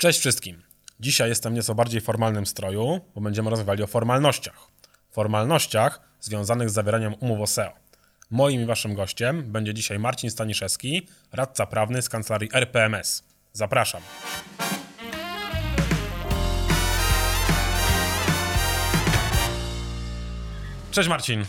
Cześć wszystkim. Dzisiaj jestem nieco bardziej formalnym stroju, bo będziemy rozmawiali o formalnościach. Formalnościach związanych z zawieraniem umów o SEO. Moim i waszym gościem będzie dzisiaj Marcin Staniszewski, radca prawny z kancelarii RPMS. Zapraszam. Cześć Marcin,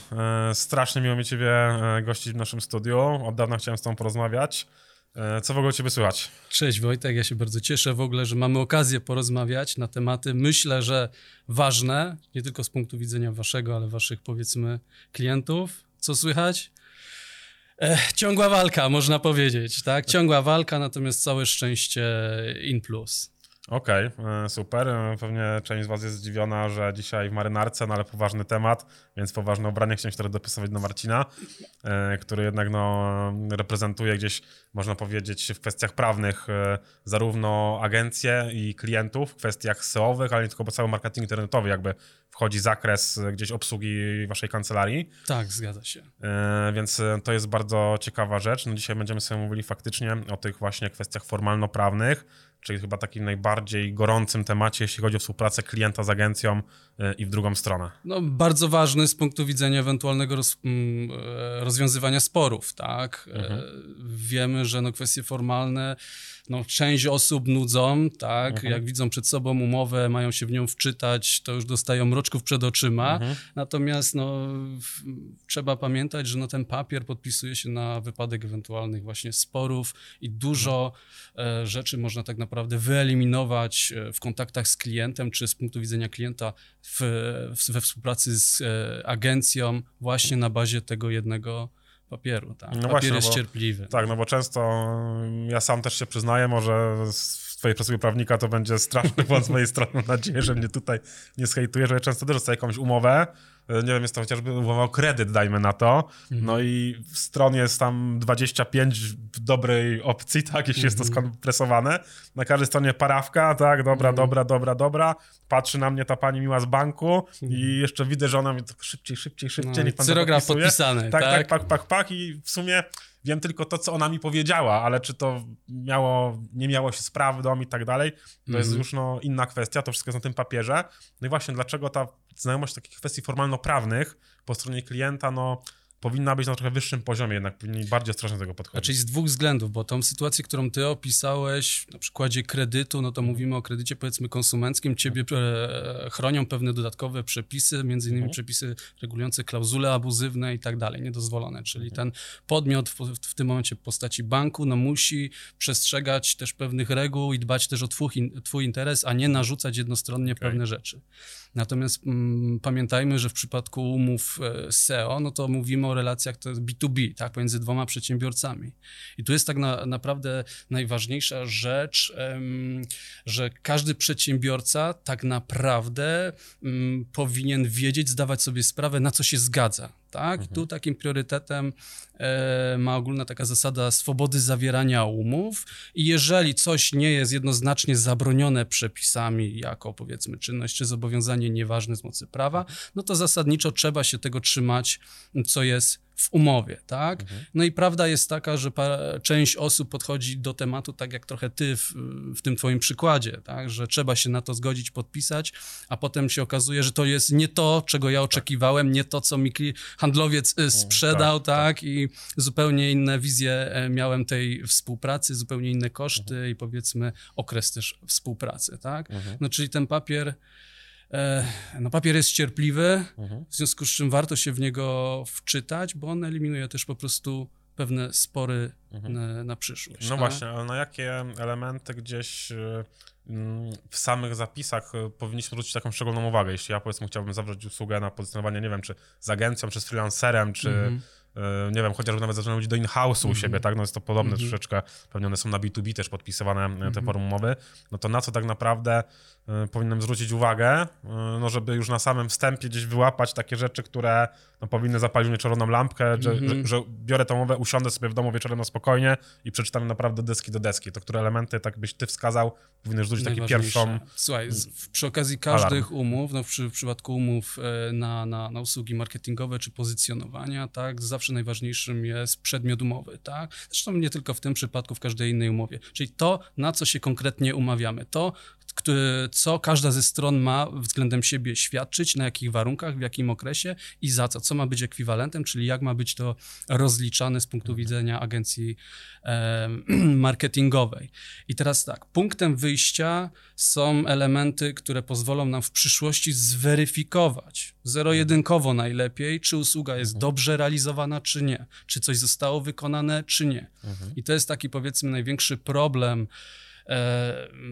E, strasznie miło mi Ciebie e, gościć w naszym studiu. Od dawna chciałem z Tobą porozmawiać. E, Co w ogóle Ciebie słychać? Cześć Wojtek, ja się bardzo cieszę w ogóle, że mamy okazję porozmawiać na tematy, myślę, że ważne, nie tylko z punktu widzenia waszego, ale waszych powiedzmy klientów. Co słychać? Ech, ciągła walka, można powiedzieć, tak? Ciągła walka, natomiast całe szczęście in plus. Okej, e, super. E, Pewnie część z Was jest zdziwiona, że dzisiaj w marynarce, no ale poważny temat, więc poważne ubranie chciałem się trochę dopisować do Marcina, e, który jednak no, reprezentuje gdzieś, można powiedzieć, w kwestiach prawnych zarówno agencje i klientów, w kwestiach SEO-owych, ale nie tylko, bo cały marketing internetowy jakby wchodzi zakres gdzieś obsługi Waszej kancelarii. Tak, zgadza się. E, Więc e, to jest bardzo ciekawa rzecz. No dzisiaj będziemy sobie mówili faktycznie o tych właśnie kwestiach formalno-prawnych, czyli chyba takim najbardziej gorącym temacie, jeśli chodzi o współpracę klienta z agencją e, i w drugą stronę. No, bardzo ważny z punktu widzenia ewentualnego roz, mm, rozwiązywania sporów, tak? E, Wiemy, że no, kwestie formalne, no, część osób nudzą, tak? Jak widzą przed sobą umowę, mają się w nią wczytać, to już dostają mroczków przed oczyma. Natomiast no, w, trzeba pamiętać, że no, ten papier podpisuje się na wypadek ewentualnych właśnie sporów i dużo e, rzeczy można tak naprawdę wyeliminować e, w kontaktach z klientem, czy z punktu widzenia klienta w, w, we współpracy z e, agencją właśnie na bazie tego jednego papieru. Tak? No Papier właśnie, no jest bo- cierpliwy. Tak, no bo często ja sam też się przyznaję, może z twojej perspektywy prawnika to będzie straszny błąd z mojej strony. Mam nadzieję, że mnie tutaj nie skejtuje, że ja często też dostaję jakąś umowę, nie wiem, jest to chociażby umowa kredyt, dajmy na to, no i w stronie jest tam 25 w dobrej opcji, tak, jeśli jest to skompresowane, na każdej stronie parawka, tak, dobra, dobra, dobra, dobra, patrzy na mnie ta pani miła z banku i jeszcze widzę, że ona mi szybciej, szybciej, szybciej, No, niech pan podpisuje. podpisany, tak, tak, tak? pak, pak, pak i w sumie wiem tylko to, co ona mi powiedziała, ale czy to miało, nie miało się z prawdą i tak dalej, to jest już no, inna kwestia, to wszystko jest na tym papierze. No i właśnie, dlaczego ta znajomość takich kwestii formalno-prawnych po stronie klienta, no, powinna być na trochę wyższym poziomie, jednak powinni bardziej ostrożnie do tego podchodzić. Znaczy z dwóch względów, bo tą sytuację, którą ty opisałeś na przykładzie kredytu, no to mówimy o kredycie powiedzmy konsumenckim, ciebie e, chronią pewne dodatkowe przepisy, między innymi przepisy regulujące klauzule abuzywne i tak dalej, niedozwolone, czyli ten podmiot w, w tym momencie w postaci banku, no musi przestrzegać też pewnych reguł i dbać też o twój, in, twój interes, a nie narzucać jednostronnie pewne rzeczy. Natomiast mm, pamiętajmy, że w przypadku umów e, SEO, no to mówimy o relacjach to jest B2B, tak, pomiędzy dwoma przedsiębiorcami. I tu jest tak na, naprawdę najważniejsza rzecz, em, że każdy przedsiębiorca tak naprawdę mm, powinien wiedzieć, zdawać sobie sprawę, na co się zgadza. Tak? Tu takim priorytetem e, ma ogólna taka zasada swobody zawierania umów i jeżeli coś nie jest jednoznacznie zabronione przepisami jako powiedzmy czynność czy zobowiązanie nieważne z mocy prawa, no to zasadniczo trzeba się tego trzymać, co jest w umowie, tak? No i prawda jest taka, że część osób podchodzi do tematu tak jak trochę ty w, w tym twoim przykładzie, tak? Że trzeba się na to zgodzić, podpisać, a potem się okazuje, że to jest nie to, czego ja oczekiwałem, nie to, co mi handlowiec y, sprzedał, tak, I zupełnie inne wizje e, miałem tej współpracy, zupełnie inne koszty i powiedzmy okres też współpracy, tak? No czyli ten papier No, papier jest cierpliwy, w związku z czym warto się w niego wczytać, bo on eliminuje też po prostu pewne spory na, na przyszłość. No tak? właśnie, ale na jakie elementy gdzieś y, mm, w samych zapisach y, powinniśmy zwrócić taką szczególną uwagę? Jeśli ja powiedzmy chciałbym zawrzeć usługę na pozycjonowanie, nie wiem, czy z agencją, czy z freelancerem, czy Mhm. Y, nie wiem, chociażby nawet zaczynać do in-house'u u siebie, tak? No jest to podobne troszeczkę, pewnie one są na B2B też podpisywane y, te formy umowy, no to na co tak naprawdę y, powinienem zwrócić uwagę, no żeby już na samym wstępie gdzieś wyłapać takie rzeczy, które no, powinny zapalić mnie czerwoną lampkę, że, że, że biorę tą umowę, usiądę sobie w domu wieczorem na spokojnie i przeczytam naprawdę deski do deski. To które elementy, tak byś ty wskazał, powinny rzucić Najważniejsze. pierwszą... Słuchaj, z, przy okazji każdych umów, no w, przy, w przypadku umów e, na, na, na usługi marketingowe czy pozycjonowania, tak, zawsze zawsze najważniejszym jest przedmiot umowy, tak? Zresztą nie tylko w tym przypadku, w każdej innej umowie. Czyli to, na co się konkretnie umawiamy, to, co każda ze stron ma względem siebie świadczyć, na jakich warunkach, w jakim okresie i za co, co ma być ekwiwalentem, czyli jak ma być to rozliczane z punktu widzenia agencji e, marketingowej. I teraz tak, punktem wyjścia są elementy, które pozwolą nam w przyszłości zweryfikować zero-jedynkowo najlepiej, czy usługa jest mhm. dobrze realizowana, czy nie, czy coś zostało wykonane, czy nie. Mhm. I to jest taki powiedzmy największy problem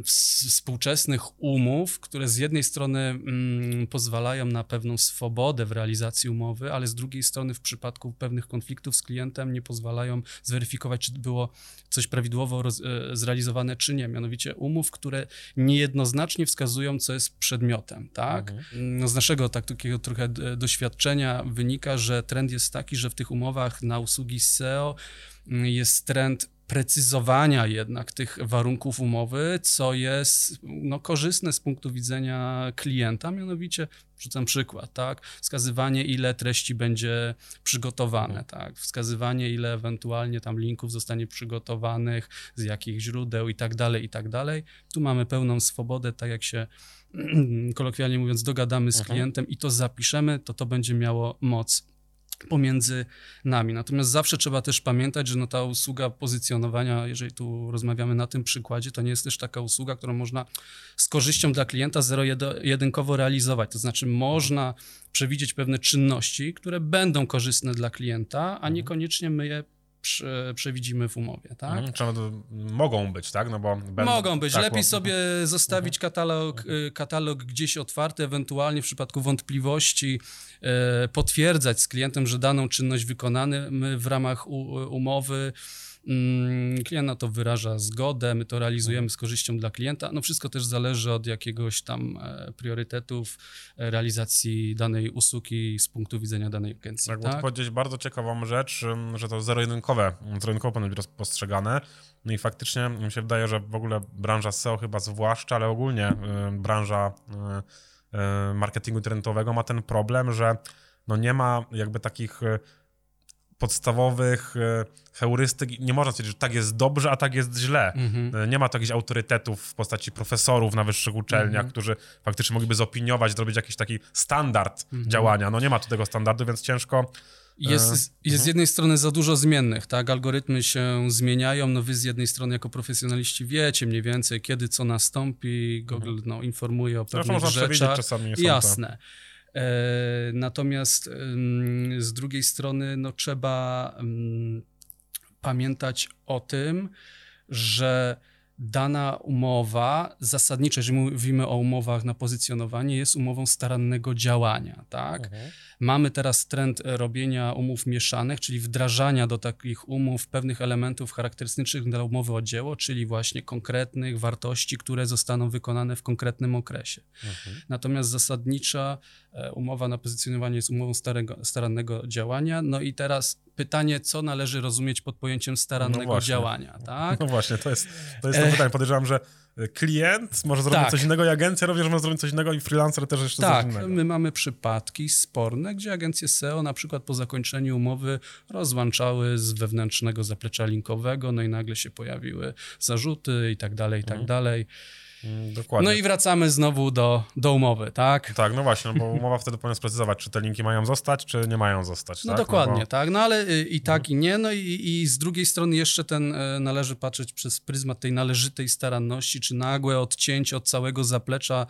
współczesnych umów, które z jednej strony mm, pozwalają na pewną swobodę w realizacji umowy, ale z drugiej strony w przypadku pewnych konfliktów z klientem nie pozwalają zweryfikować, czy było coś prawidłowo roz, e, zrealizowane, czy nie. Mianowicie umów, które niejednoznacznie wskazują, co jest przedmiotem, tak? Mhm. No z naszego tak, takiego trochę doświadczenia wynika, że trend jest taki, że w tych umowach na usługi SEO mm, jest trend precyzowania jednak tych warunków umowy, co jest no, korzystne z punktu widzenia klienta, mianowicie, rzucam przykład, tak, wskazywanie ile treści będzie przygotowane, tak, wskazywanie ile ewentualnie tam linków zostanie przygotowanych, z jakich źródeł i tak dalej, i tak dalej. Tu mamy pełną swobodę, tak jak się kolokwialnie mówiąc dogadamy z mhm. klientem i to zapiszemy, to to będzie miało moc pomiędzy nami. Natomiast zawsze trzeba też pamiętać, że no ta usługa pozycjonowania, jeżeli tu rozmawiamy na tym przykładzie, to nie jest też taka usługa, którą można z korzyścią dla klienta zero-jedynkowo realizować. To znaczy można przewidzieć pewne czynności, które będą korzystne dla klienta, a mhm. niekoniecznie my je przewidzimy w umowie, tak? Mhm, czy mogą być, tak? No bo będą, mogą być. Tak, Lepiej sobie zostawić mhm. katalog, mhm. katalog gdzieś otwarty, ewentualnie w przypadku wątpliwości e, potwierdzać z klientem, że daną czynność wykonamy w ramach umowy Mm, klient na to wyraża zgodę, my to realizujemy z korzyścią dla klienta. No wszystko też zależy od jakiegoś tam e, priorytetów e, realizacji danej usługi z punktu widzenia danej agencji. Tak, tak? powiedzieć bardzo ciekawą rzecz, że to zero-jedynkowe, zero-jedynkowo powinno być postrzegane. No i faktycznie mi się wydaje, że w ogóle branża SEO chyba zwłaszcza, ale ogólnie branża marketingu internetowego ma ten problem, że no nie ma jakby takich podstawowych e, heurystyk. Nie można powiedzieć, że tak jest dobrze, a tak jest źle. Mm-hmm. Nie ma takich autorytetów w postaci profesorów na wyższych uczelniach, mm-hmm. którzy faktycznie mogliby zopiniować, zrobić jakiś taki standard mm-hmm. działania. No nie ma tu tego standardu, więc ciężko. Jest, jest z mhm. jednej strony za dużo zmiennych, tak? Algorytmy się zmieniają. No wy z jednej strony jako profesjonaliści wiecie mniej więcej, kiedy co nastąpi. Google mhm. no, informuje o pewnych rzeczach. Czasami Jasne. To. E, natomiast z drugiej strony no, trzeba pamiętać o tym, że dana umowa, zasadniczo, jeżeli mówimy o umowach na pozycjonowanie, jest umową starannego działania, tak? Mhm. Mamy teraz trend robienia umów mieszanych, czyli wdrażania do takich umów pewnych elementów charakterystycznych dla umowy o dzieło, czyli właśnie konkretnych wartości, które zostaną wykonane w konkretnym okresie. Mhm. Natomiast zasadnicza e, umowa na pozycjonowanie jest umową starego, starannego działania. No i teraz pytanie, co należy rozumieć pod pojęciem starannego no działania, tak? No właśnie, to jest, to jest to e, pytanie. Podejrzewam, że klient może zrobić tak. coś innego i agencja również może zrobić coś innego i freelancer też jeszcze tak, coś innego. Tak, my mamy przypadki sporne, gdzie agencje SEO na przykład po zakończeniu umowy rozłączały z wewnętrznego zaplecza linkowego, no i nagle się pojawiły zarzuty i tak dalej, i tak mhm. dalej. Mm, dokładnie. No i wracamy znowu do, do umowy, tak? Tak, no właśnie, no bo umowa wtedy powinna sprecyzować, czy te linki mają zostać, czy nie mają zostać. No tak? dokładnie, no bo... tak, no ale y, i tak, mhm. i nie, no i, i z drugiej strony jeszcze ten e, należy patrzeć przez pryzmat tej należytej staranności, czy nagłe odcięcie od całego zaplecza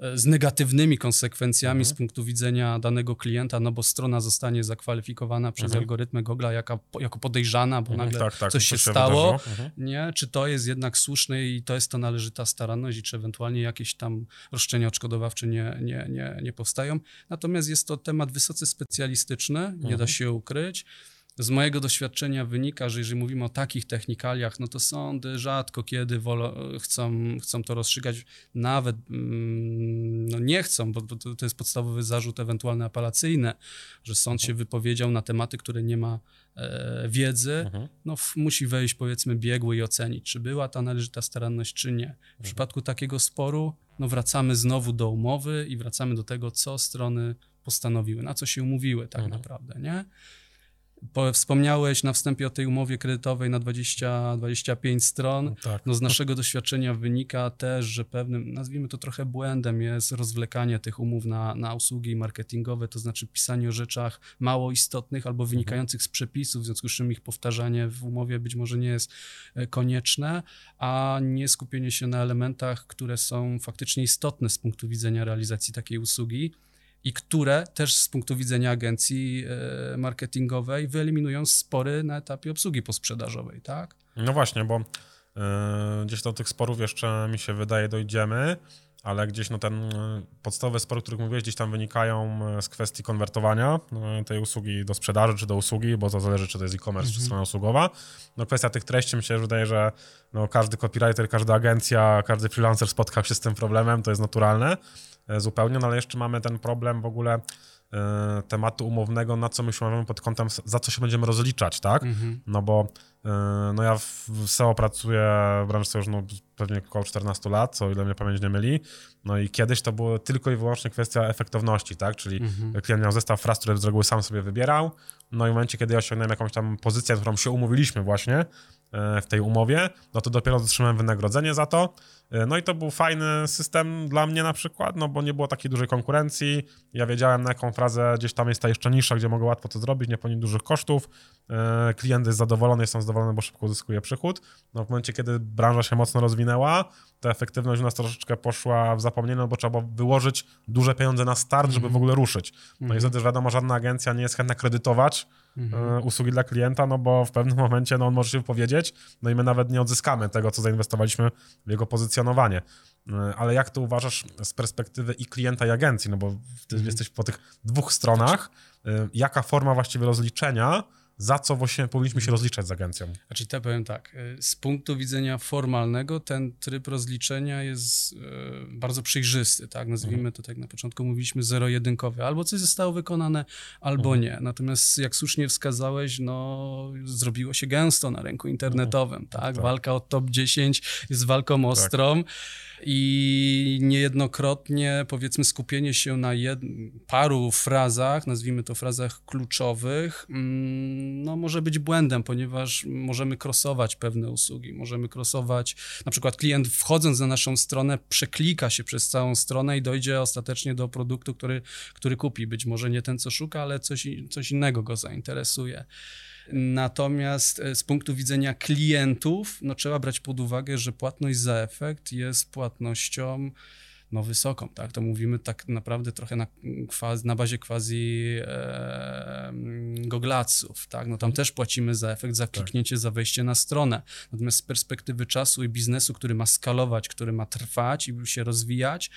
e, z negatywnymi konsekwencjami mhm. z punktu widzenia danego klienta, no bo strona zostanie zakwalifikowana przez mhm. algorytmy Google'a jako, jako podejrzana, bo mhm, nagle tak, tak, coś się, się stało, mhm. nie? Czy to jest jednak słuszne i to jest to należyta staranność, i czy ewentualnie jakieś tam roszczenia odszkodowawcze nie, nie, nie, nie powstają. Natomiast jest to temat wysoce specjalistyczny, nie mhm. da się ukryć. Z mojego doświadczenia wynika, że jeżeli mówimy o takich technikaliach, no to sądy rzadko kiedy wolą, chcą, chcą to rozstrzygać, nawet mm, no nie chcą, bo, bo to jest podstawowy zarzut ewentualny apelacyjny, że sąd się wypowiedział na tematy, które nie ma e, wiedzy, mhm. no w, musi wejść powiedzmy biegły i ocenić, czy była ta należyta staranność, czy nie. W mhm. przypadku takiego sporu, no wracamy znowu do umowy i wracamy do tego, co strony postanowiły, na co się umówiły tak mhm. naprawdę, nie? Po, wspomniałeś na wstępie o tej umowie kredytowej na 20-25 stron. Tak. No z naszego doświadczenia wynika też, że pewnym, nazwijmy to trochę błędem jest rozwlekanie tych umów na, na usługi marketingowe, to znaczy pisanie o rzeczach mało istotnych albo wynikających z przepisów, w związku z czym ich powtarzanie w umowie być może nie jest e, konieczne, a nie skupienie się na elementach, które są faktycznie istotne z punktu widzenia realizacji takiej usługi i które też z punktu widzenia agencji e, marketingowej wyeliminują spory na etapie obsługi posprzedażowej, tak? No właśnie, bo yy, gdzieś do tych sporów jeszcze mi się wydaje dojdziemy, ale gdzieś no ten yy, podstawowe spory, o których mówiłeś, gdzieś tam wynikają z kwestii konwertowania tej usługi do sprzedaży czy do usługi, bo to zależy, czy to jest e-commerce, czy Mhm. strona usługowa. No kwestia tych treści mi się wydaje, że no, każdy copywriter, każda agencja, każdy freelancer spotkał się z tym problemem, to jest naturalne e, zupełnie, no ale jeszcze mamy ten problem w ogóle e, tematu umownego, na co my się umawiamy pod kątem, za co się będziemy rozliczać, tak? Mhm. No bo no ja w SEO pracuję w branży już no, pewnie około 14 lat, co o ile mnie pamięć nie myli. No i kiedyś to było tylko i wyłącznie kwestia efektowności, tak? Czyli Mhm. klient miał zestaw fraz, które z reguły sam sobie wybierał. No i w momencie, kiedy ja osiągnąłem jakąś tam pozycję, którą się umówiliśmy właśnie e, w tej umowie, no to dopiero otrzymałem wynagrodzenie za to. E, No i to był fajny system dla mnie na przykład, no bo nie było takiej dużej konkurencji. Ja wiedziałem, na jaką frazę gdzieś tam jest ta jeszcze niższa, gdzie mogę łatwo to zrobić, nie ponieść dużych kosztów. E, Klient jest zadowolony, jestem zadowolony, bo szybko uzyskuje przychód. No w momencie, kiedy branża się mocno rozwinęła, ta efektywność u nas troszeczkę poszła w zapomnienie, no bo trzeba było wyłożyć duże pieniądze na start, żeby w ogóle ruszyć. No i wtedy też wiadomo, żadna agencja nie jest chętna kredytować e, usługi dla klienta, no bo w pewnym momencie no, on może się wypowiedzieć, no i my nawet nie odzyskamy tego, co zainwestowaliśmy w jego pozycjonowanie. E, Ale jak to uważasz z perspektywy i klienta, i agencji? No bo ty jesteś po tych dwóch stronach. E, Jaka forma właściwie rozliczenia, za co właśnie powinniśmy się rozliczać z agencją? Znaczy, te powiem tak, y, z punktu widzenia formalnego ten tryb rozliczenia jest y, bardzo przejrzysty, tak, nazwijmy to tak na początku mówiliśmy zero-jedynkowy, albo coś zostało wykonane, albo nie. Natomiast jak słusznie wskazałeś, no zrobiło się gęsto na rynku internetowym, tak, tak. walka o top 10 jest walką ostrą i niejednokrotnie powiedzmy skupienie się na jed... paru frazach, nazwijmy to frazach kluczowych, mm, no może być błędem, ponieważ możemy krosować pewne usługi, możemy krosować, na przykład klient wchodząc na naszą stronę przeklika się przez całą stronę i dojdzie ostatecznie do produktu, który, który kupi. Być może nie ten, co szuka, ale coś, coś innego go zainteresuje. Natomiast e, z punktu widzenia klientów, no trzeba brać pod uwagę, że płatność za efekt jest płatnością no wysoką, tak? To mówimy tak naprawdę trochę na, kwaz, na bazie quasi e, goglaców, tak? No tam też płacimy za efekt, za kliknięcie, za wejście na stronę. Natomiast z perspektywy czasu i biznesu, który ma skalować, który ma trwać i się rozwijać,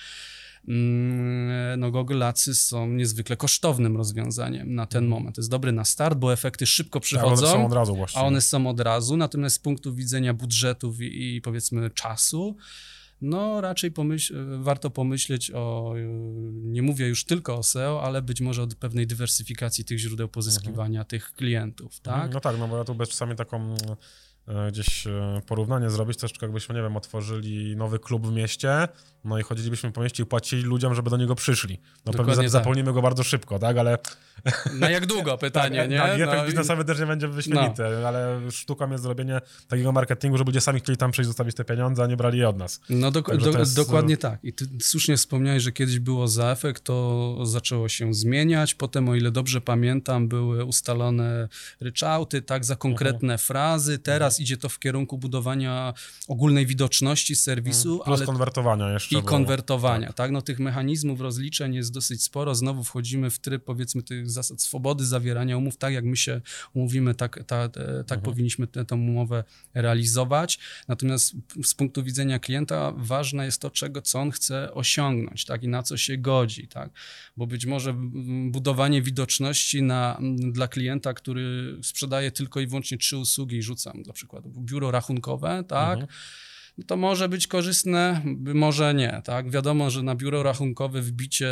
mm, no goglacy są niezwykle kosztownym rozwiązaniem na ten moment. To jest dobry na start, bo efekty szybko Tak, one przychodzą. są od razu. A one są od razu, natomiast z punktu widzenia budżetów i, i powiedzmy czasu, no raczej pomyśl, warto pomyśleć o, nie mówię już tylko o SEO, ale być może o pewnej dywersyfikacji tych źródeł pozyskiwania tych klientów, tak? No tak, no bo ja tu bez czasami taką gdzieś e, porównanie zrobić, troszeczkę jakbyśmy, nie wiem, otworzyli nowy klub w mieście, no i chodzilibyśmy po mieście i płacili ludziom, żeby do niego przyszli. No Dokładnie pewnie tak. za- zapełnimy go bardzo szybko, tak, ale Na jak długo pytanie, tak, nie? tak, i efekt No i- biznesowy też nie będzie wyśmienity, ale sztuką jest zrobienie takiego marketingu, żeby ludzie sami chcieli tam przyjść, zostawić te pieniądze, a nie brali je od nas. No to do, jest, dokładnie tak. I ty słusznie wspomniałeś, że kiedyś było za efekt, to zaczęło się zmieniać. Potem, o ile dobrze pamiętam, były ustalone ryczałty, tak, za konkretne Mhm. frazy. Teraz idzie to w kierunku budowania ogólnej widoczności serwisu, Plus ale konwertowania jeszcze. i konwertowania, tak. No tych mechanizmów rozliczeń jest dosyć sporo. Znowu wchodzimy w tryb, powiedzmy, tych zasad swobody zawierania umów. Tak jak my się umówimy, tak, ta, tak powinniśmy tę tę umowę realizować. Natomiast z punktu widzenia klienta ważne jest to, czego, co on chce osiągnąć, tak, i na co się godzi, tak. Bo być może budowanie widoczności na, dla klienta, który sprzedaje tylko i wyłącznie trzy usługi i rzucam, dla przykładu, biuro rachunkowe, tak, no to może być korzystne, może nie, tak? Wiadomo, że na biuro rachunkowe wbicie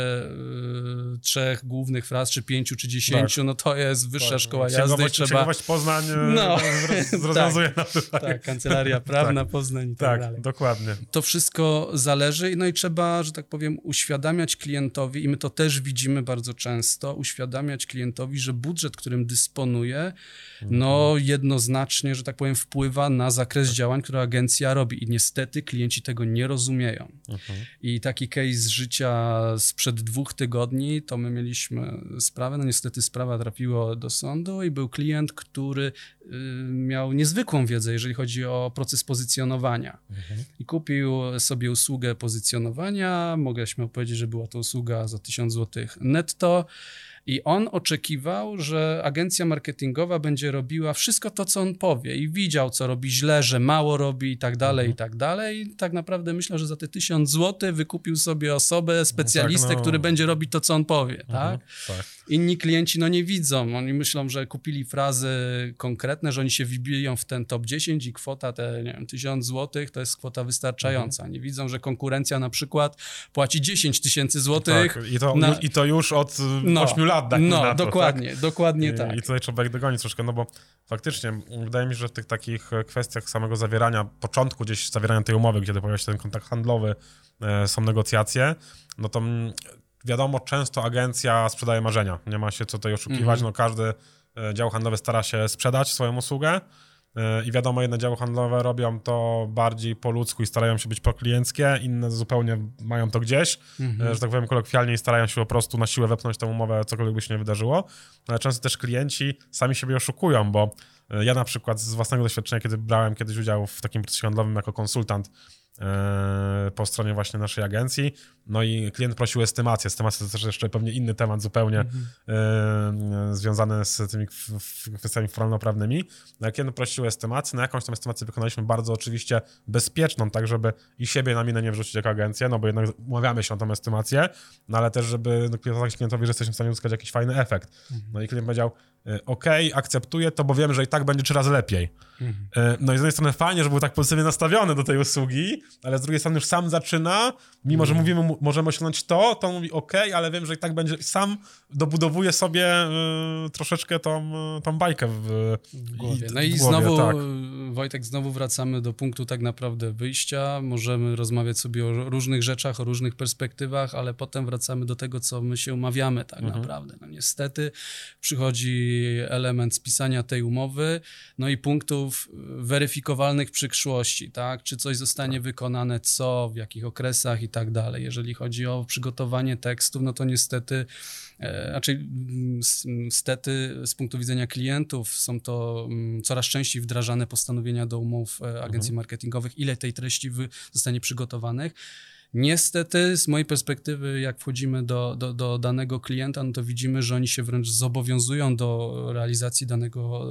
y, trzech głównych fraz, czy pięciu, czy dziesięciu, tak. no to jest wyższa tak. szkoła jazdy i trzeba... Księgowość Poznań y, no. rozwiązuje tak, na to. Tak, kancelaria prawna tak. Poznań i tak, tak dalej. dokładnie. To wszystko zależy, no i trzeba, że tak powiem, uświadamiać klientowi i my to też widzimy bardzo często, uświadamiać klientowi, że budżet, którym dysponuje, no mhm. jednoznacznie, że tak powiem, wpływa na zakres działań, które agencja robi i niestety klienci tego nie rozumieją. Mhm. I taki case z życia sprzed dwóch tygodni, to my mieliśmy sprawę, no niestety sprawa trafiła do sądu i był klient, który y, miał niezwykłą wiedzę, jeżeli chodzi o proces pozycjonowania. Mhm. I kupił sobie usługę pozycjonowania, mogę śmiało powiedzieć, że była to usługa za 1000 zł netto, i on oczekiwał, że agencja marketingowa będzie robiła wszystko to, co on powie i widział, co robi źle, że mało robi i tak dalej, i mhm. tak dalej. I tak naprawdę myślę, że za te tysiąc złotych wykupił sobie osobę, specjalistę, no tak, no. który będzie robić to, co on powie, mhm, tak? tak? Inni klienci no nie widzą, oni myślą, że kupili frazy konkretne, że oni się wbiją w ten top 10 i kwota te, nie wiem, 1000 złotych to jest kwota wystarczająca. Mhm. Nie widzą, że konkurencja na przykład płaci 10 tysięcy złotych. Tak, i, to, na... i to już od no, 8 lat. Tak no, to, dokładnie, tak? dokładnie I, tak. I tutaj trzeba ich dogonić troszkę, no bo faktycznie wydaje mi się, że w tych takich kwestiach samego zawierania, początku gdzieś zawierania tej umowy, kiedy pojawia się ten kontakt handlowy, e, są negocjacje, no to wiadomo, często agencja sprzedaje marzenia. Nie ma się co tutaj oszukiwać. Mm -hmm. No każdy e, dział handlowy stara się sprzedać swoją usługę. E, I wiadomo, jedne działy handlowe robią to bardziej po ludzku i starają się być proklienckie, inne zupełnie mają to gdzieś, mm -hmm. że tak powiem kolokwialnie i starają się po prostu na siłę wepchnąć tę umowę, cokolwiek by się nie wydarzyło. Ale często też klienci sami siebie oszukują, bo ja na przykład z własnego doświadczenia, kiedy brałem kiedyś udział w takim procesie handlowym jako konsultant, E, po stronie właśnie naszej agencji. No i klient prosił estymację. Estymacja to też jeszcze pewnie inny temat zupełnie mhm. E, związany z tymi kwestiami formalno-prawnymi. No, klient prosił estymację, no jakąś tam estymację wykonaliśmy bardzo oczywiście bezpieczną, tak żeby i siebie na minę nie wrzucić jako agencja, no bo jednak umawiamy się na tą estymację, no ale też żeby no, klientowi, że jesteśmy w stanie uzyskać jakiś fajny efekt. Mhm. No i klient powiedział, E, ok, akceptuję to, bo wiem, że i tak będzie trzy razy lepiej. Mhm. E, no i z jednej strony fajnie, że był tak pozytywnie nastawiony do tej usługi, ale z drugiej strony już sam zaczyna, mimo że mówimy, możemy osiągnąć to, to on mówi ok, ale wiem, że i tak będzie, sam dobudowuje sobie y, troszeczkę tą, tą bajkę w, w głowie. No i, i głowie, znowu, tak. Wojtek, znowu wracamy do punktu tak naprawdę wyjścia. Możemy rozmawiać sobie o różnych rzeczach, o różnych perspektywach, ale potem wracamy do tego, co my się umawiamy tak mhm. naprawdę. No niestety przychodzi element spisania tej umowy, no i punktów weryfikowalnych przyszłości, tak? Czy coś zostanie tak. Wykonane, co, w jakich okresach i tak dalej. Jeżeli chodzi o przygotowanie tekstów, no to niestety, e, raczej niestety z punktu widzenia klientów są to mm, coraz częściej wdrażane postanowienia do umów e, agencji mhm. marketingowych, ile tej treści zostanie przygotowanych. Niestety, z mojej perspektywy, jak wchodzimy do, do, do, danego klienta, no to widzimy, że oni się wręcz zobowiązują do realizacji danego,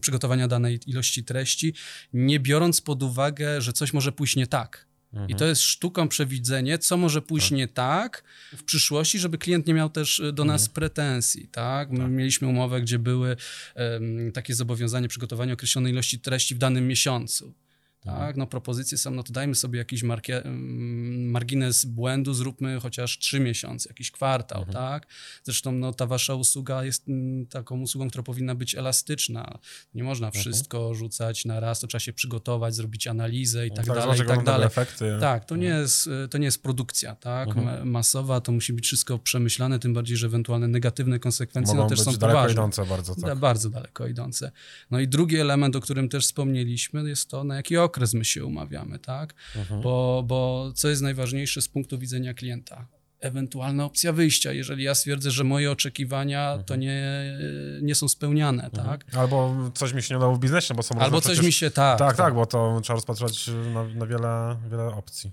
przygotowania danej ilości treści, nie biorąc pod uwagę, że coś może pójść nie tak. Mhm. I to jest sztuką przewidzenie, co może pójść tak. nie tak w przyszłości, żeby klient nie miał też e, do nas mhm. pretensji, tak? My tak. mieliśmy umowę, gdzie były um, takie zobowiązanie przygotowania określonej ilości treści w danym miesiącu tak, no propozycje są, no to dajmy sobie jakiś markie, mm, margines błędu, zróbmy chociaż trzy miesiące, jakiś kwartał, mhm. tak. Zresztą no ta wasza usługa jest mm, taką usługą, która powinna być elastyczna. Nie można mhm. wszystko rzucać na raz, to trzeba się przygotować, zrobić analizę i no tak, tak dalej, i tak dalej. Efekty. Tak, to nie, mhm. jest, to nie jest produkcja, tak, mhm. masowa, to musi być wszystko przemyślane, tym bardziej, że ewentualne negatywne konsekwencje no, Mogą no, też są daleko poważne. idące bardzo, tak. Bardzo daleko idące. No i drugi element, o którym też wspomnieliśmy, jest to, na jaki okres okres my się umawiamy, tak? Mhm. Bo, bo co jest najważniejsze z punktu widzenia klienta? Ewentualna opcja wyjścia, jeżeli ja stwierdzę, że moje oczekiwania mhm. to nie, nie są spełniane, mhm. tak? Albo coś mi się nie udało w biznesie, bo są Albo coś mi się, tak. Tak, tak, tak bo to trzeba rozpatrywać na, na wiele, wiele opcji.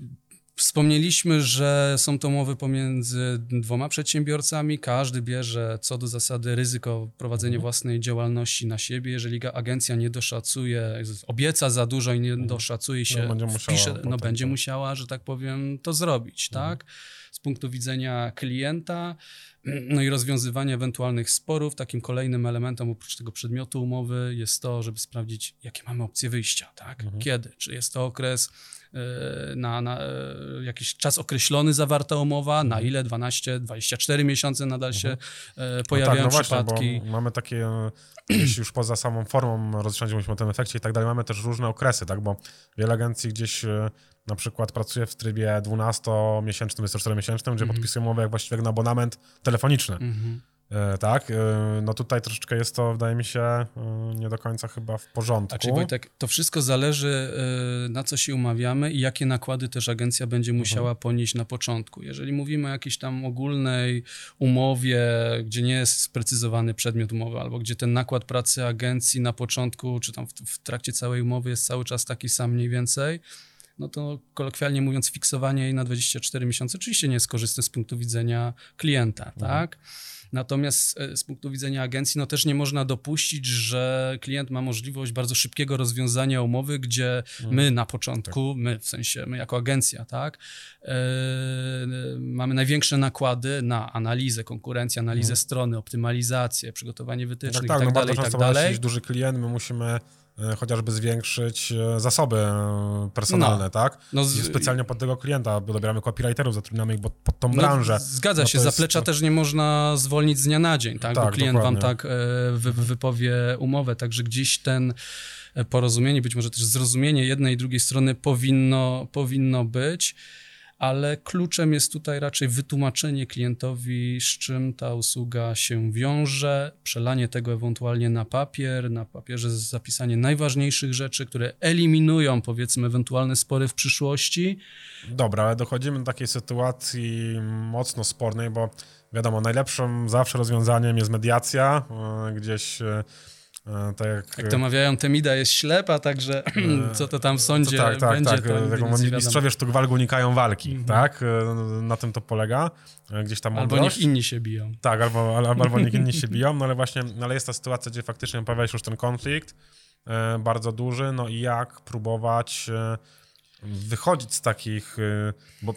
Wspomnieliśmy, że są to umowy pomiędzy dwoma przedsiębiorcami. Każdy bierze co do zasady ryzyko prowadzenia mhm. własnej działalności na siebie. Jeżeli agencja nie doszacuje, obieca za dużo i nie mhm. doszacuje się, no, będzie musiała, wpisze, no, będzie musiała, że tak powiem, to zrobić, mhm. tak? Z punktu widzenia klienta, no i rozwiązywania ewentualnych sporów, takim kolejnym elementem oprócz tego przedmiotu umowy jest to, żeby sprawdzić, jakie mamy opcje wyjścia, tak? Mhm. Kiedy? Czy jest to okres na, na e, jakiś czas określony zawarta umowa, na ile 12, 24 miesiące nadal się mhm. pojawiają no tak, no przypadki. Właśnie, mamy takie, już poza samą formą rozliczania, mówimy o tym efekcie i tak dalej, mamy też różne okresy, tak, bo wiele agencji gdzieś na przykład pracuje w trybie 12-miesięcznym, 24-miesięcznym, gdzie mm podpisują umowę jak właściwie na abonament telefoniczny. E, tak, e, no tutaj troszeczkę jest to, wydaje mi się, e, nie do końca chyba w porządku. Znaczy Wojtek, to wszystko zależy na co się umawiamy i jakie nakłady też agencja będzie mhm. musiała ponieść na początku. Jeżeli mówimy o jakiejś tam ogólnej umowie, gdzie nie jest sprecyzowany przedmiot umowy, albo gdzie ten nakład pracy agencji na początku, czy tam w, w trakcie całej umowy jest cały czas taki sam mniej więcej, no to kolokwialnie mówiąc, fiksowanie jej na 24 miesiące oczywiście nie jest korzystne z punktu widzenia klienta, mhm. tak? Natomiast e, z punktu widzenia agencji, no też nie można dopuścić, że klient ma możliwość bardzo szybkiego rozwiązania umowy, gdzie mhm. my na początku, tak. my w sensie, my jako agencja, tak, yy, mamy największe nakłady na analizę konkurencji, analizę mhm. strony, optymalizację, przygotowanie wytycznych tak, tak, i tak no dalej, i tak dalej. Jeśli duży klient, my musimy chociażby zwiększyć e, zasoby e, personalne, no, tak? No z... Specjalnie pod tego klienta, bo dobieramy copywriterów, zatrudniamy ich pod tą no, branżę. Zgadza no się, zaplecza jest... też nie można zwolnić z dnia na dzień, tak? tak bo klient dokładnie. wam tak wy, wypowie umowę, także gdzieś ten porozumienie, być może też zrozumienie jednej i drugiej strony powinno, powinno być ale kluczem jest tutaj raczej wytłumaczenie klientowi, z czym ta usługa się wiąże, przelanie tego ewentualnie na papier, na papierze zapisanie najważniejszych rzeczy, które eliminują powiedzmy ewentualne spory w przyszłości. Dobra, ale dochodzimy do takiej sytuacji mocno spornej, bo wiadomo, najlepszym zawsze rozwiązaniem jest mediacja, e, gdzieś e, tak jak, jak to mawiają, Temida jest ślepa, także e, co to tam w sądzie tak, tak, będzie, tak. to Mistrzowie sztuk walk unikają walki, mhm. tak? E, na tym to polega. Gdzieś tam Albo niech inni się biją. Tak, albo, albo, albo niech inni się biją, no ale właśnie, no ale jest ta sytuacja, gdzie faktycznie pojawia się już ten konflikt bardzo duży, no i jak próbować wychodzić z takich, bo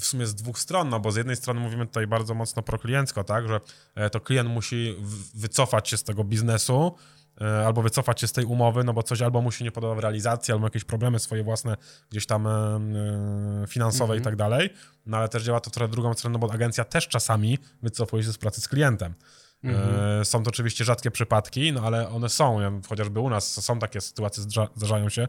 w sumie z dwóch stron, no bo z jednej strony mówimy tutaj bardzo mocno prokliencko, tak, że to klient musi wycofać się z tego biznesu, E, albo wycofać się z tej umowy, no bo coś albo mu się nie podoba w realizacji, albo jakieś problemy swoje własne gdzieś tam e, e, finansowe i mhm. tak dalej. No ale też działa to trochę drugą stronę, bo agencja też czasami wycofuje się z pracy z klientem. Mhm. Są to oczywiście rzadkie przypadki, no ale one są. Chociażby u nas są takie sytuacje, zdarzają się, E,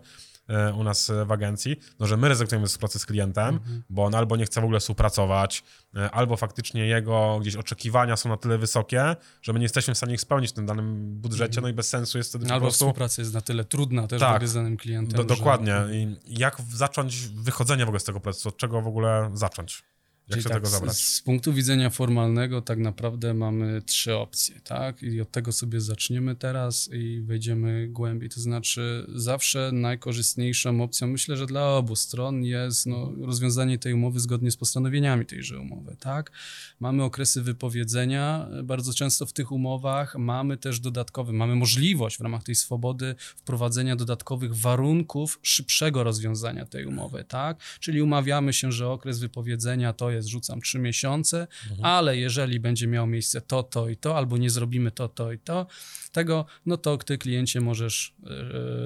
u nas w agencji, no że my rezygnujemy z współpracy z klientem, mhm. bo on albo nie chce w ogóle współpracować, e, albo faktycznie jego gdzieś oczekiwania są na tyle wysokie, że my nie jesteśmy w stanie ich spełnić w tym danym budżecie, mhm. no i bez sensu jest wtedy albo po prostu... współpraca jest na tyle trudna też tak, z danym klientem. Do, dokładnie. Że... I jak zacząć wychodzenie w ogóle z tego procesu? Od czego w ogóle zacząć? Jak się tak, tego zabrać? Z, z, punktu widzenia formalnego tak naprawdę mamy trzy opcje, tak? I od tego sobie zaczniemy teraz i wejdziemy głębiej. To znaczy zawsze najkorzystniejszą opcją, myślę, że dla obu stron jest no, rozwiązanie tej umowy zgodnie z postanowieniami tejże umowy, tak? Mamy okresy wypowiedzenia, bardzo często w tych umowach mamy też dodatkowe, mamy możliwość w ramach tej swobody wprowadzenia dodatkowych warunków szybszego rozwiązania tej umowy, tak? Czyli umawiamy się, że okres wypowiedzenia to jest, rzucam trzy miesiące, mhm. ale jeżeli będzie miało miejsce to, to i to, albo nie zrobimy to, to i to, tego, no to ty kliencie możesz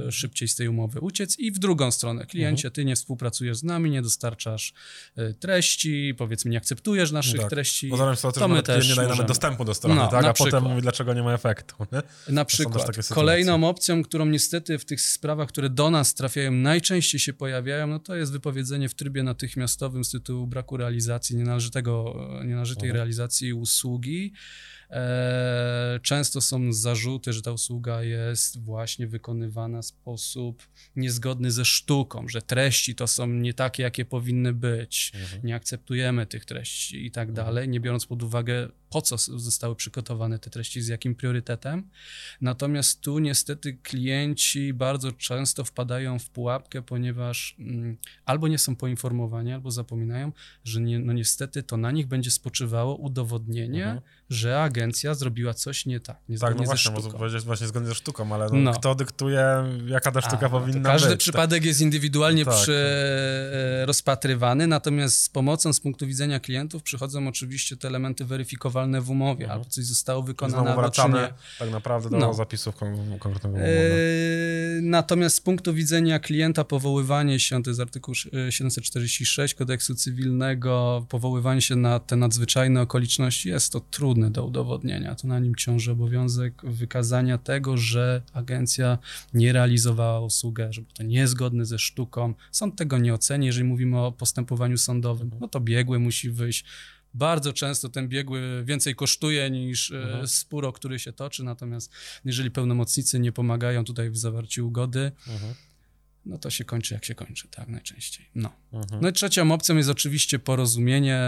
e, szybciej z tej umowy uciec i w drugą stronę, kliencie, mhm. ty nie współpracujesz z nami, nie dostarczasz e, treści, powiedzmy nie akceptujesz naszych no tak. treści, Bo to, to my też nie dajemy dostępu do strony, no, tak? a potem mówi, dlaczego nie ma efektu. Nie? Na przykład. Kolejną opcją, którą niestety w tych sprawach, które do nas trafiają, najczęściej się pojawiają, no to jest wypowiedzenie w trybie natychmiastowym z tytułu braku realizacji, nienależytego, nienależytej mhm. realizacji usługi. E, często są zarzuty, że ta usługa jest właśnie wykonywana w sposób niezgodny ze sztuką, że treści to są nie takie, jakie powinny być, mhm. nie akceptujemy tych treści i tak mhm. dalej, nie biorąc pod uwagę, po co zostały przygotowane te treści, z jakim priorytetem. Natomiast tu niestety klienci bardzo często wpadają w pułapkę, ponieważ mm, albo nie są poinformowani, albo zapominają, że nie, no niestety to na nich będzie spoczywało udowodnienie, mhm. że agencja agencja zrobiła coś nie tak, nie Tak, no właśnie, można powiedzieć właśnie zgodnie ze sztuką, ale no, no. kto dyktuje, jaka ta sztuka A, powinna każdy być? Każdy przypadek jest indywidualnie tak. przy, e, rozpatrywany, natomiast z pomocą z punktu widzenia klientów przychodzą oczywiście te elementy weryfikowalne w umowie, mhm. albo coś zostało wykonane, albo czy nie. tak naprawdę do no. zapisów konkretnego umowy. E, natomiast z punktu widzenia klienta powoływanie się, to jest artykuł 746 kodeksu cywilnego, powoływanie się na te nadzwyczajne okoliczności jest to trudne do udowodnienia. To na nim ciąży obowiązek wykazania tego, że agencja nie realizowała usługę, że to niezgodne ze sztuką. Sąd tego nie oceni, jeżeli mówimy o postępowaniu sądowym. No to biegły musi wyjść. Bardzo często ten biegły więcej kosztuje niż e, mhm. spór, który się toczy, natomiast jeżeli pełnomocnicy nie pomagają tutaj w zawarciu ugody, mhm no to się kończy jak się kończy, tak, najczęściej. No. Mhm. No i trzecią opcją jest oczywiście porozumienie.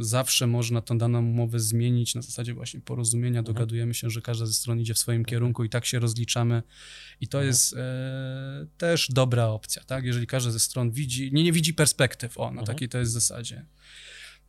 Zawsze można tą daną umowę zmienić na zasadzie właśnie porozumienia. Mhm. Dogadujemy się, że każda ze stron idzie w swoim mhm. kierunku i tak się rozliczamy. I to mhm. jest e, też dobra opcja, tak? Jeżeli każda ze stron widzi, nie, nie widzi perspektyw, o, na mhm. takiej to jest zasadzie.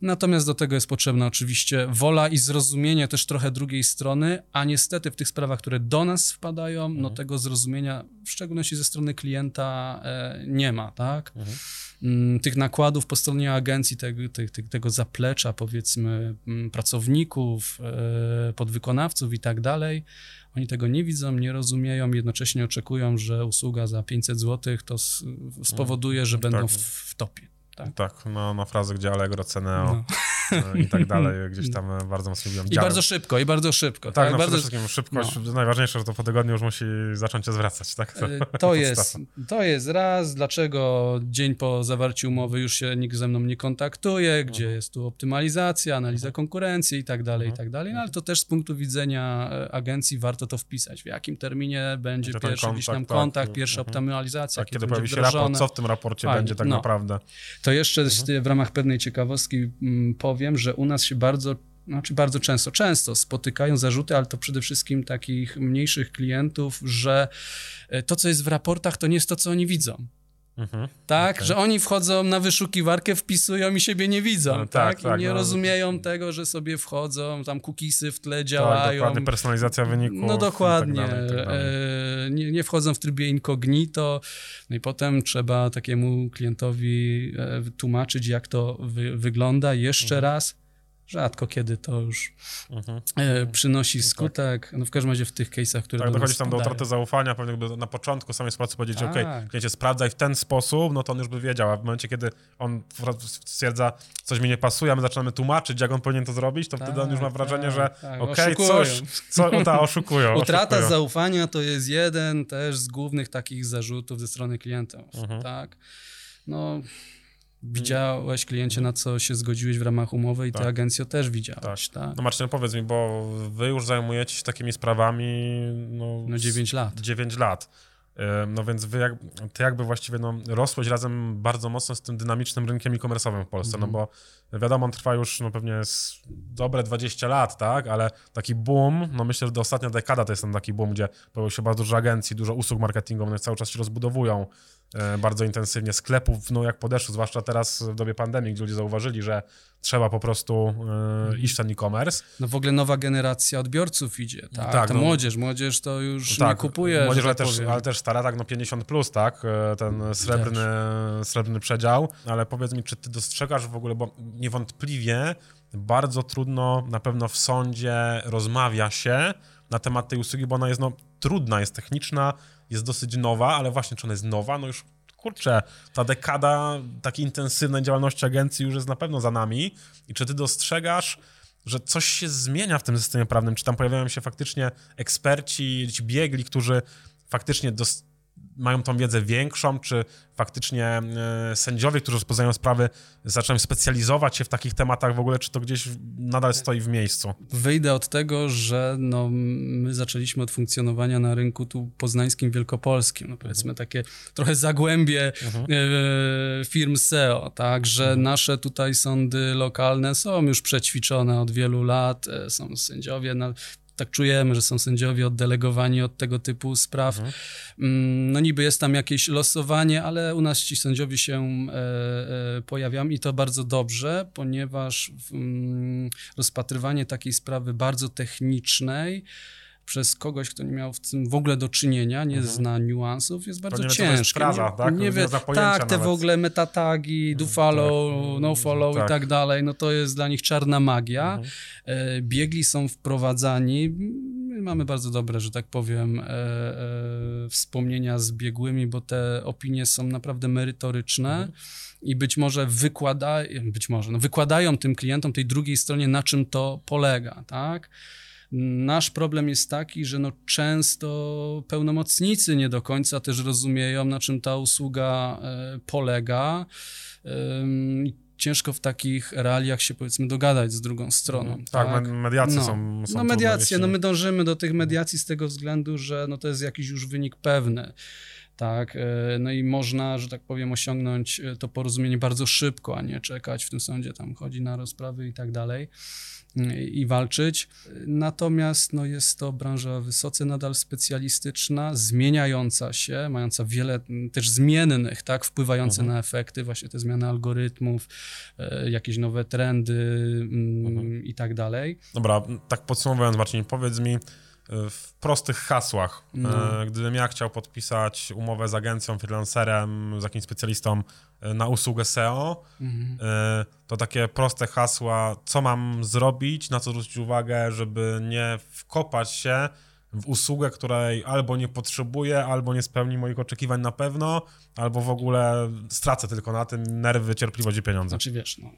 Natomiast do tego jest potrzebna oczywiście wola i zrozumienie też trochę drugiej strony, a niestety w tych sprawach, które do nas wpadają, no mhm. tego zrozumienia, w szczególności ze strony klienta, e, nie ma, tak? Mhm. Mm, tych nakładów po stronie agencji, tego, tego, zaplecza, powiedzmy, mm, pracowników, e, podwykonawców i tak dalej, oni tego nie widzą, nie rozumieją, jednocześnie oczekują, że usługa za 500 zł to spowoduje, że będą tak. w, w topie tak? Tak, no, na frazę, gdzie Allegro, Ceneo no. E, i tak dalej, gdzieś tam e, bardzo mocno lubią. I bardzo szybko, i bardzo szybko. Tak, tak no bardzo... przede wszystkim szybkość, no. najważniejsze, że to po tygodniu już musi zacząć się zwracać, tak? To, e, to jest, to jest raz, dlaczego dzień po zawarciu umowy już się nikt ze mną nie kontaktuje, gdzie mhm. jest tu optymalizacja, analiza mhm. konkurencji i tak dalej, i mhm. tak dalej, no ale to też z punktu widzenia agencji warto to wpisać, w jakim terminie będzie pierwszy kontakt, gdzieś tam kontakt, tak. pierwsza optymalizacja, tak, kiedy, kiedy pojawi się raport, co w tym raporcie Fajnie. będzie tak no. naprawdę. To jeszcze mhm. w ramach pewnej ciekawostki mm, powiem, że u nas się bardzo znaczy bardzo często, często spotykają zarzuty, ale to przede wszystkim takich mniejszych klientów, że e, to, co jest w raportach, to nie jest to, co oni widzą. Mhm, tak, okay. że oni wchodzą na wyszukiwarkę, wpisują i siebie nie widzą, no, tak, tak, tak, I nie no, rozumieją no. tego, że sobie wchodzą, tam cookiesy w tle tak, działają. Tak, dokładnie, personalizacja wyników. No dokładnie, tak dalej, tak e, nie, nie, wchodzą w trybie incognito, no i potem trzeba takiemu klientowi e, tłumaczyć, jak to wy, wygląda jeszcze mhm. raz, rzadko kiedy to już mhm. e, przynosi no tak. skutek. No w każdym razie w tych case'ach, które Tak, dochodzi tam do utraty zaufania, pewnie by na początku samej sytuacji powiedzieć, tak. okej, okay, kliencie sprawdzaj w ten sposób, no to on już by wiedział, a w momencie, kiedy on stwierdza, coś mi nie pasuje, a my zaczynamy tłumaczyć, jak on powinien to zrobić, to tak, wtedy on już ma tak, wrażenie, tak, że tak. okej, okay, coś, co, ta, oszukują. Utrata oszukują. zaufania to jest jeden też z głównych takich zarzutów ze strony klientów, mhm. tak? No Widziałeś kliencie, na co się zgodziłeś w ramach umowy i tak. ty agencjo też widziałeś, tak. tak? No Marcin, powiedz mi, bo wy już zajmujecie się takimi sprawami no, no 9 lat. 9 lat. No więc wy jak, ty jakby właściwie no, rosłeś razem bardzo mocno z tym dynamicznym rynkiem e-commerce'owym w Polsce, mm no bo wiadomo, on trwa już no pewnie dobre 20 lat, tak, ale taki boom, no myślę, że do ostatnia dekada to jest ten taki boom, gdzie pojawiło się bardzo dużo agencji, dużo usług marketingowych, one cały czas się rozbudowują, E, bardzo intensywnie sklepów, no jak podeszło, zwłaszcza teraz w dobie pandemii, gdzie ludzie zauważyli, że trzeba po prostu e, iść ten e-commerce. No w ogóle nowa generacja odbiorców idzie, tak? tak Ta no, młodzież, młodzież to już tak, nie kupuje. Młodzież, ale, tak też, ale też stara, tak, no 50 plus, tak? E, ten srebrny, srebrny przedział. Ale powiedz mi, czy ty dostrzegasz w ogóle, bo niewątpliwie bardzo trudno na pewno w sądzie rozmawia się na temat tej usługi, bo ona jest no, trudna, jest techniczna, jest dosyć nowa, ale właśnie czy ona jest nowa, no już kurczę, ta dekada takiej intensywnej działalności agencji już jest na pewno za nami. I czy ty dostrzegasz, że coś się zmienia w tym systemie prawnym? Czy tam pojawiają się faktycznie eksperci, ci biegli, którzy faktycznie dos mają tą wiedzę większą, czy faktycznie e, sędziowie, którzy rozpoznają sprawy, zaczynają specjalizować się w takich tematach w ogóle, czy to gdzieś nadal stoi w miejscu? Wyjdę od tego, że no, my zaczęliśmy od funkcjonowania na rynku tu poznańskim, wielkopolskim, no powiedzmy takie trochę zagłębie mhm. e, firm SEO, tak, że mhm. nasze tutaj sądy lokalne są już przećwiczone od wielu lat, e, są sędziowie, na, tak czujemy, że są sędziowie oddelegowani od tego typu spraw. Mhm. Mm, no niby jest tam jakieś losowanie, ale u nas ci sędziowie się e, e, pojawiają i to bardzo dobrze, ponieważ mm, rozpatrywanie takiej sprawy bardzo technicznej przez kogoś, kto nie miał w tym w ogóle do czynienia, nie mhm. zna niuansów, jest bardzo ciężkie. Prawa, tak? Nie, wie, tak, te w ogóle metatagi, do follow, tak. no follow tak. i tak dalej, no to jest dla nich czarna magia. Mhm. E, biegli są wprowadzani, My mamy bardzo dobre, że tak powiem, e, e, wspomnienia z biegłymi, bo te opinie są naprawdę merytoryczne. Mhm i być może wykłada, być może, no wykładają tym klientom, tej drugiej stronie, na czym to polega, tak? Nasz problem jest taki, że no często pełnomocnicy nie do końca też rozumieją, na czym ta usługa e, polega. Ciężko w takich realiach się powiedzmy dogadać z drugą stroną. Mhm. Tak, tak? mediacje no. są, są No mediacje, no my dążymy do tych mediacji z tego względu, że no to jest jakiś już wynik pewny tak, e, no i można, że tak powiem, osiągnąć e, to porozumienie bardzo szybko, a nie czekać w tym sądzie, tam chodzi na rozprawy i tak dalej i walczyć. Natomiast no, jest to branża wysoce nadal specjalistyczna, zmieniająca się, mająca wiele też zmiennych, tak, wpływające mhm. na efekty, właśnie te zmiany algorytmów, e, jakieś nowe trendy mhm. i tak dalej. Dobra, tak podsumowując, Marcin, powiedz mi, w prostych hasłach. No. E, gdybym ja chciał podpisać umowę z agencją, freelancerem, z jakimś specjalistą e, na usługę SEO, mhm. E, to takie proste hasła, co mam zrobić, na co zwrócić uwagę, żeby nie wkopać się w usługę, której albo nie potrzebuję, albo nie spełni moich oczekiwań na pewno, albo w ogóle stracę tylko na tym nerwy, cierpliwość i pieniądze. Znaczy wiesz, no,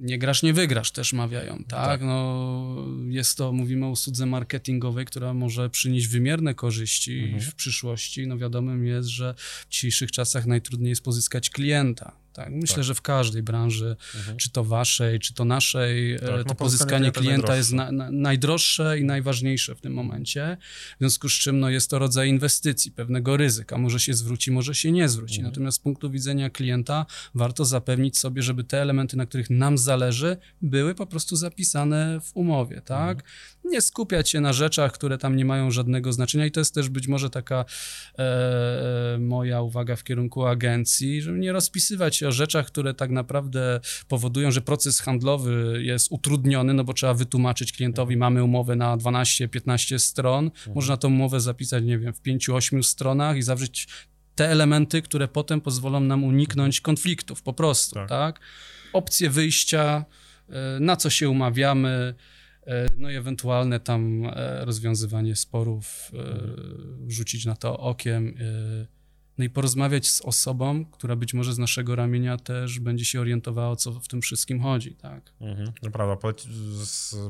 nie grasz, nie wygrasz też mawiają, tak? tak? No, jest to, mówimy o usłudze marketingowej, która może przynieść wymierne korzyści mhm. w przyszłości. No wiadomym jest, że w dzisiejszych czasach najtrudniej jest pozyskać klienta tak? Myślę, tak. że w każdej branży, mhm. czy to waszej, czy to naszej, e, tak, no to pozyskanie klienta jest na, na, najdroższe i najważniejsze w tym momencie. W związku z czym no, jest to rodzaj inwestycji, pewnego ryzyka. Może się zwróci, może się nie zwróci. Mhm. Natomiast z punktu widzenia klienta warto zapewnić sobie, żeby te elementy, na których nam zależy, były po prostu zapisane w umowie, tak? Mhm. Nie skupiać się na rzeczach, które tam nie mają żadnego znaczenia i to jest też być może taka e, e moja uwaga w kierunku agencji, żeby nie rozpisywać się o rzeczach, które tak naprawdę powodują, że proces handlowy jest utrudniony, no bo trzeba wytłumaczyć klientowi, mamy umowę na 12-15 stron, mhm. można tą umowę zapisać, nie wiem, w 5-8 stronach i zawrzeć te elementy, które potem pozwolą nam uniknąć konfliktów, po prostu, tak? tak? Opcje wyjścia, e, na co się umawiamy, no i ewentualne tam e, rozwiązywanie sporów, mhm. rzucić na to okiem no i porozmawiać z osobą, która być może z naszego ramienia też będzie się orientowała, o co w tym wszystkim chodzi, tak? Mhm, no prawda,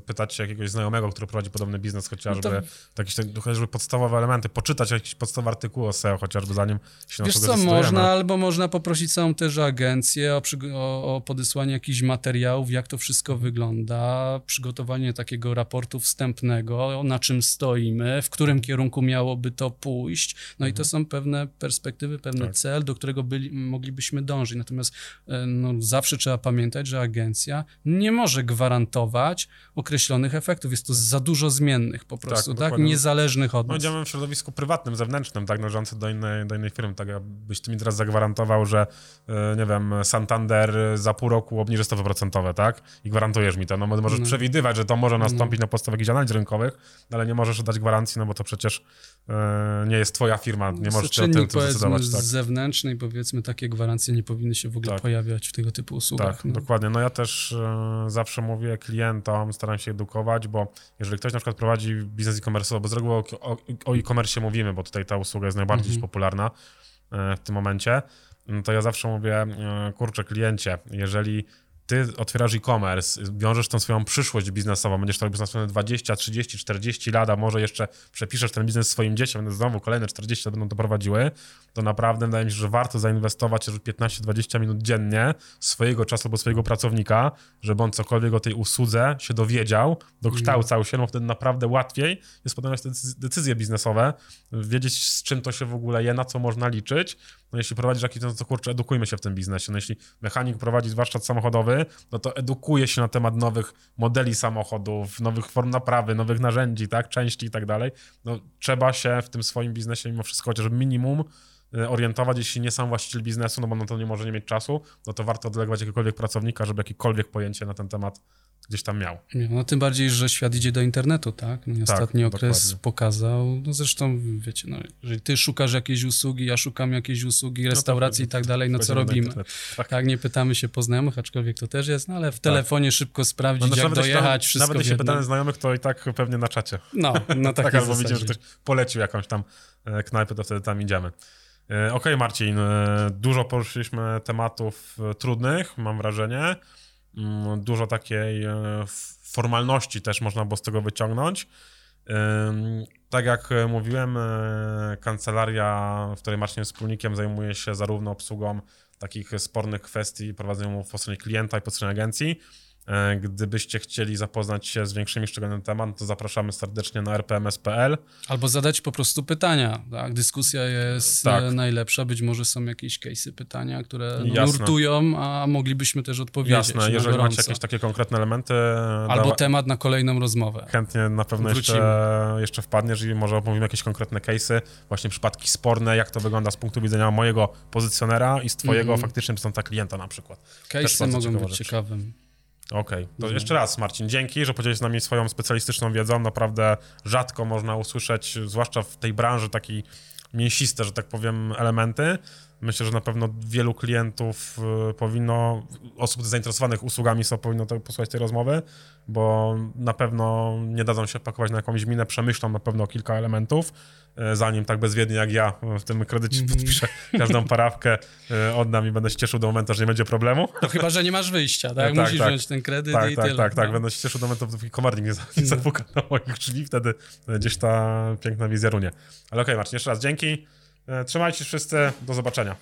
pytać się jakiegoś znajomego, który prowadzi podobny biznes chociażby, no to... jakieś chociażby podstawowe elementy, poczytać jakiś podstawowy artykuł o SEO chociażby zanim się Wiesz co, można, albo można poprosić całą też agencję o, o, o podesłanie jakichś materiałów, jak to wszystko wygląda, przygotowanie takiego raportu wstępnego, na czym stoimy, w którym kierunku miałoby to pójść, no mhm. i to mhm. są pewne perspektywy perspektywy, pewny tak. cel, do którego byli, moglibyśmy dążyć. Natomiast e, no, zawsze trzeba pamiętać, że agencja nie może gwarantować określonych efektów. Jest to za dużo zmiennych po tak, prostu, tak? tak? Niezależnych od no, nas. działamy w środowisku prywatnym, zewnętrznym, tak, należącym do innej, do innej firmy. Tak, byś ty mi teraz zagwarantował, że e, nie wiem, Santander za pół roku obniży stopy procentowe, tak? I gwarantujesz mi to. No możesz no. przewidywać, że to może nastąpić no. na podstawie jakichś analiz rynkowych, ale nie możesz dać gwarancji, no bo to przecież e, nie jest twoja firma, nie możesz o tym decydować powiedzmy tak. z zewnętrznej, powiedzmy, takie gwarancje nie powinny się w ogóle tak. pojawiać w tego typu usługach. Tak, no. dokładnie. No ja też e, zawsze mówię klientom, staram się edukować, bo jeżeli ktoś na przykład prowadzi biznes e-commerce, bo z reguły o, o, o e-commerce mówimy, bo tutaj ta usługa jest najbardziej mhm. popularna e, w tym momencie, no to ja zawsze mówię, e, kurczę, kliencie, jeżeli ty otwierasz e-commerce, wiążesz tą swoją przyszłość biznesową, będziesz to robił następne 20, 30, 40 lat, a może jeszcze przepiszesz ten biznes swoim dzieciom, będą znowu kolejne 40 lat będą to prowadziły, to naprawdę wydaje mi się, że warto zainwestować 15-20 minut dziennie swojego czasu albo swojego pracownika, żeby on cokolwiek o tej usłudze się dowiedział, dokształcał się, no wtedy naprawdę łatwiej jest podejmować te decyzje biznesowe, wiedzieć z czym to się w ogóle je, na co można liczyć, no jeśli prowadzisz jakiś, no to kurczę, edukujmy się w tym biznesie. No jeśli mechanik prowadzi warsztat samochodowy, no to edukuje się na temat nowych modeli samochodów, nowych form naprawy, nowych narzędzi, tak, części i tak dalej. No trzeba się w tym swoim biznesie mimo wszystko chociaż minimum orientować, jeśli nie sam właściciel biznesu, no bo no to nie może nie mieć czasu, no to warto delegować jakiegokolwiek pracownika, żeby jakiekolwiek pojęcie na ten temat gdzieś tam miał. No tym bardziej, że świat idzie do internetu, tak? No Tak, ostatni okres dokładnie. pokazał, no zresztą wiecie, no, jeżeli ty szukasz jakiejś usługi, ja szukam jakiejś usługi, restauracji i tak dalej, no co robimy? Tak. Tak, nie pytamy się po znajomych, aczkolwiek to też jest, no ale w telefonie szybko sprawdzić, No, jak nawet jeśli tam- dojechać, wszystko Nawet jeśli pytamy znajomych, to i tak pewnie na czacie. No, no tak, Tak, albo widzimy, że ktoś polecił jakąś tam e, knajpę, to wtedy tam idziemy. E, Okej, Marcin, e, dużo poruszyliśmy tematów e, trudnych, mam wrażenie. Mm, Dużo takiej formalności też można było z tego wyciągnąć. Tak jak mówiłem, kancelaria, w której Marcin jest wspólnikiem, zajmuje się zarówno obsługą takich spornych kwestii prowadzonych po stronie klienta i po stronie agencji. E, Gdybyście chcieli zapoznać się z większymi szczegółami na temat, to zapraszamy serdecznie na rpms.pl. Albo zadać po prostu pytania, tak? Dyskusja jest Tak. e, najlepsza, być może są jakieś case'y, pytania, które no, nurtują, a moglibyśmy też odpowiedzieć Jasne, jeżeli gorąco. macie jakieś takie konkretne elementy, Albo dawa- temat na kolejną rozmowę. chętnie na pewno Wrócimy. jeszcze, jeszcze wpadniesz i może opowiem jakieś konkretne case'y, właśnie przypadki sporne, jak to wygląda z punktu widzenia mojego pozycjonera i z twojego Mhm. faktycznie przystąpia klienta na przykład. Case'y mogą być rzecz. ciekawym. Okej, to Mhm. jeszcze raz Marcin, dzięki, że podzieliłeś z nami swoją specjalistyczną wiedzą. Naprawdę rzadko można usłyszeć, zwłaszcza w tej branży, taki mięsiste, że tak powiem, elementy. Myślę, że na pewno wielu klientów y, powinno, osób zainteresowanych usługami są powinno to, posłuchać tej rozmowy, bo na pewno nie dadzą się pakować na jakąś minę, przemyślą na pewno kilka elementów, y, zanim tak bezwiednie jak ja w tym kredycie Mhm. podpiszę każdą parawkę, y, oddam i będę się cieszył do momentu, że nie będzie problemu. No chyba, że nie masz wyjścia, tak? Tak, Musisz tak. wziąć ten kredyt Tak, i tak, tyle. tak, tak. no. Będę się cieszył do momentu, dopóki komornik nie, nie zapuka na moich drzwi, wtedy gdzieś ta piękna wizja runie. Ale okej, Marcin, jeszcze raz dzięki. E, Trzymajcie się wszyscy, do zobaczenia.